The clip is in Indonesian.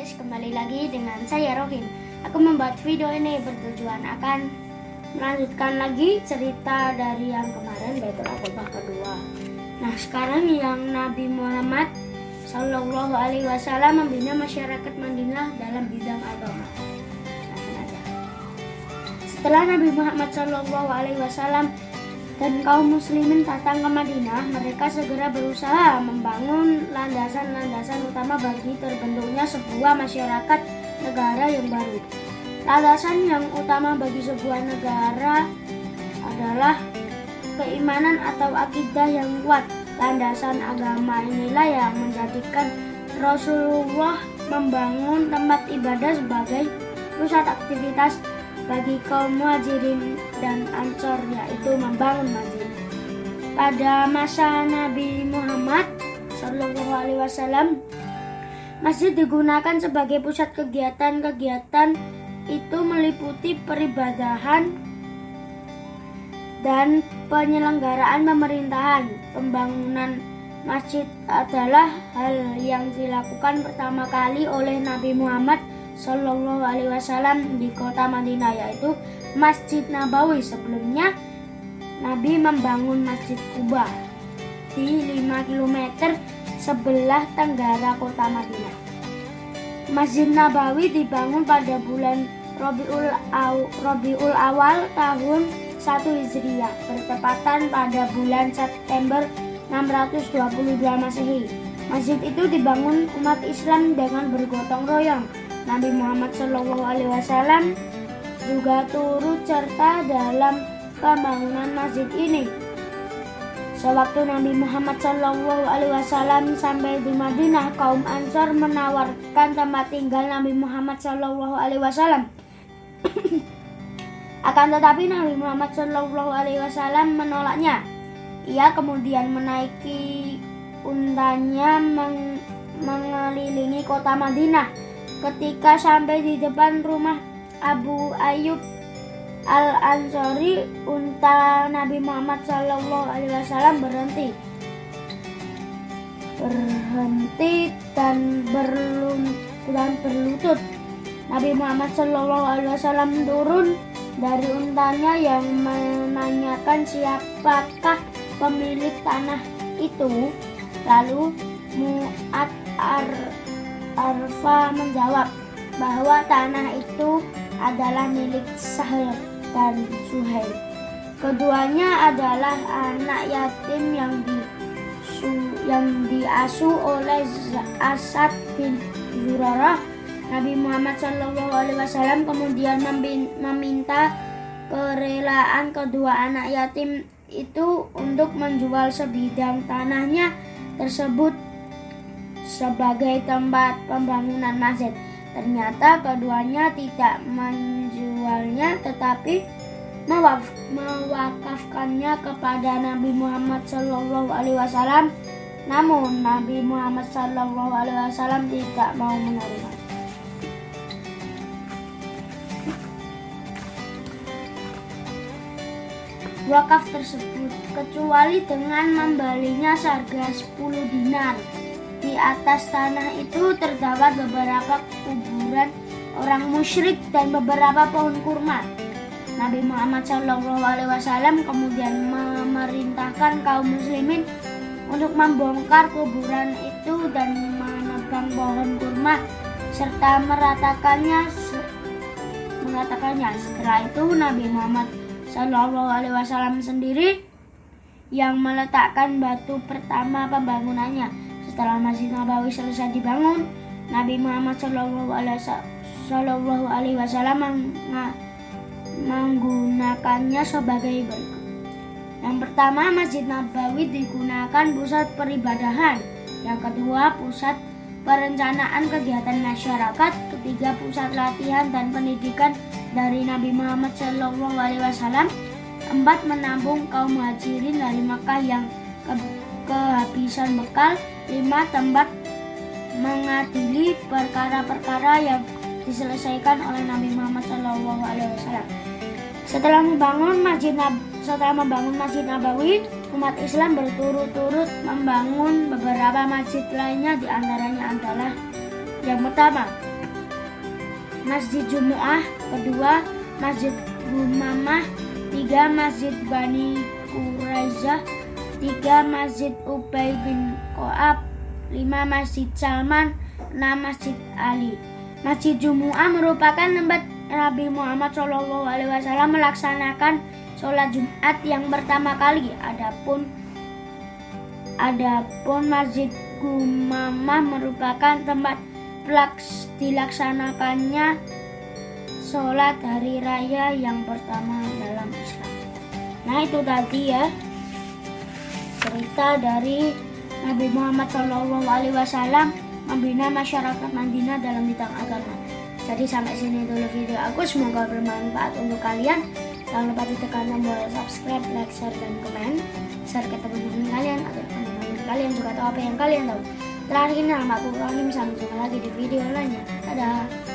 guys, kembali lagi dengan saya Rohim. Aku membuat video ini bertujuan akan melanjutkan lagi cerita dari yang kemarin Baitul Aqabah kedua. Nah sekarang yang Nabi Muhammad Shallallahu Alaihi Wasallam membina masyarakat Madinah dalam bidang agama. Aja. Setelah Nabi Muhammad Shallallahu Alaihi Wasallam dan kaum muslimin datang ke Madinah, mereka segera berusaha membangun landasan-landasan utama bagi terbentuknya sebuah masyarakat negara yang baru. Landasan yang utama bagi sebuah negara adalah keimanan atau akidah yang kuat. Landasan agama inilah yang menjadikan Rasulullah membangun tempat ibadah sebagai pusat aktivitas bagi kaum muhajirin dan ansor yaitu membangun masjid. Pada masa Nabi Muhammad Shallallahu Alaihi Wasallam, masjid digunakan sebagai pusat kegiatan-kegiatan itu meliputi peribadahan dan penyelenggaraan pemerintahan. Pembangunan masjid adalah hal yang dilakukan pertama kali oleh Nabi Muhammad Shallallahu Alaihi Wasallam di kota Madinah yaitu Masjid Nabawi. Sebelumnya Nabi membangun Masjid Kuba di 5 km sebelah tenggara kota Madinah. Masjid Nabawi dibangun pada bulan Robiul, Aw, Robiul Awal tahun 1 Hijriah bertepatan pada bulan September 622 Masehi. Masjid itu dibangun umat Islam dengan bergotong royong Nabi Muhammad Shallallahu Alaihi Wasallam juga turut serta dalam pembangunan masjid ini. Sewaktu Nabi Muhammad Shallallahu Alaihi Wasallam sampai di Madinah, kaum Ansor menawarkan tempat tinggal Nabi Muhammad Shallallahu Alaihi Wasallam. Akan tetapi Nabi Muhammad Shallallahu Alaihi Wasallam menolaknya. Ia kemudian menaiki untanya meng mengelilingi kota Madinah Ketika sampai di depan rumah Abu Ayyub Al Ansori, unta Nabi Muhammad Shallallahu Alaihi Wasallam berhenti, berhenti dan berlum dan berlutut. Nabi Muhammad Shallallahu Alaihi Wasallam turun dari untanya yang menanyakan siapakah pemilik tanah itu. Lalu Mu'ad ar Arfa menjawab bahwa tanah itu adalah milik Sahel dan Suhail. Keduanya adalah anak yatim yang di yang diasuh oleh Asad bin Zurarah. Nabi Muhammad Shallallahu Alaihi Wasallam kemudian meminta kerelaan kedua anak yatim itu untuk menjual sebidang tanahnya tersebut sebagai tempat pembangunan masjid. Ternyata keduanya tidak menjualnya tetapi mewaf, mewakafkannya kepada Nabi Muhammad Shallallahu Alaihi Wasallam. Namun Nabi Muhammad Shallallahu Alaihi Wasallam tidak mau menerima. Wakaf tersebut kecuali dengan membalinya seharga 10 dinar di atas tanah itu terdapat beberapa kuburan orang musyrik dan beberapa pohon kurma. Nabi Muhammad SAW kemudian memerintahkan kaum muslimin untuk membongkar kuburan itu dan menebang pohon kurma serta meratakannya meratakannya. Setelah itu Nabi Muhammad SAW sendiri yang meletakkan batu pertama pembangunannya setelah Masjid Nabawi selesai dibangun, Nabi Muhammad Shallallahu Alaihi Wasallam menggunakannya sebagai berikut. Yang pertama, Masjid Nabawi digunakan pusat peribadahan. Yang kedua, pusat perencanaan kegiatan masyarakat. Ketiga, pusat latihan dan pendidikan dari Nabi Muhammad Shallallahu Alaihi Wasallam. Empat, menampung kaum muhajirin dari Makkah yang kehabisan bekal lima tempat mengadili perkara-perkara yang diselesaikan oleh Nabi Muhammad SAW. Setelah membangun masjid setelah membangun masjid Nabawi, umat Islam berturut-turut membangun beberapa masjid lainnya di antaranya adalah yang pertama Masjid Jumu'ah, kedua Masjid Bumamah, tiga Masjid Bani Quraizah, tiga Masjid Ubay bin Koab, lima Masjid Salman, enam Masjid Ali. Masjid Jumu'ah merupakan tempat Nabi Muhammad SAW melaksanakan sholat Jumat yang pertama kali. Adapun Adapun Masjid Gumamah merupakan tempat dilaksanakannya sholat hari raya yang pertama dalam Islam. Nah itu tadi ya cerita dari Nabi Muhammad SAW membina masyarakat Madinah dalam bidang agama. Jadi sampai sini dulu video aku. Semoga bermanfaat untuk kalian. Jangan lupa ditekan tombol subscribe, like, share, dan komen. Share ke teman-teman kalian atau teman-teman kalian juga tahu apa yang kalian tahu. Terakhir ini nama aku Rahim. Sampai jumpa lagi di video lainnya. Dadah.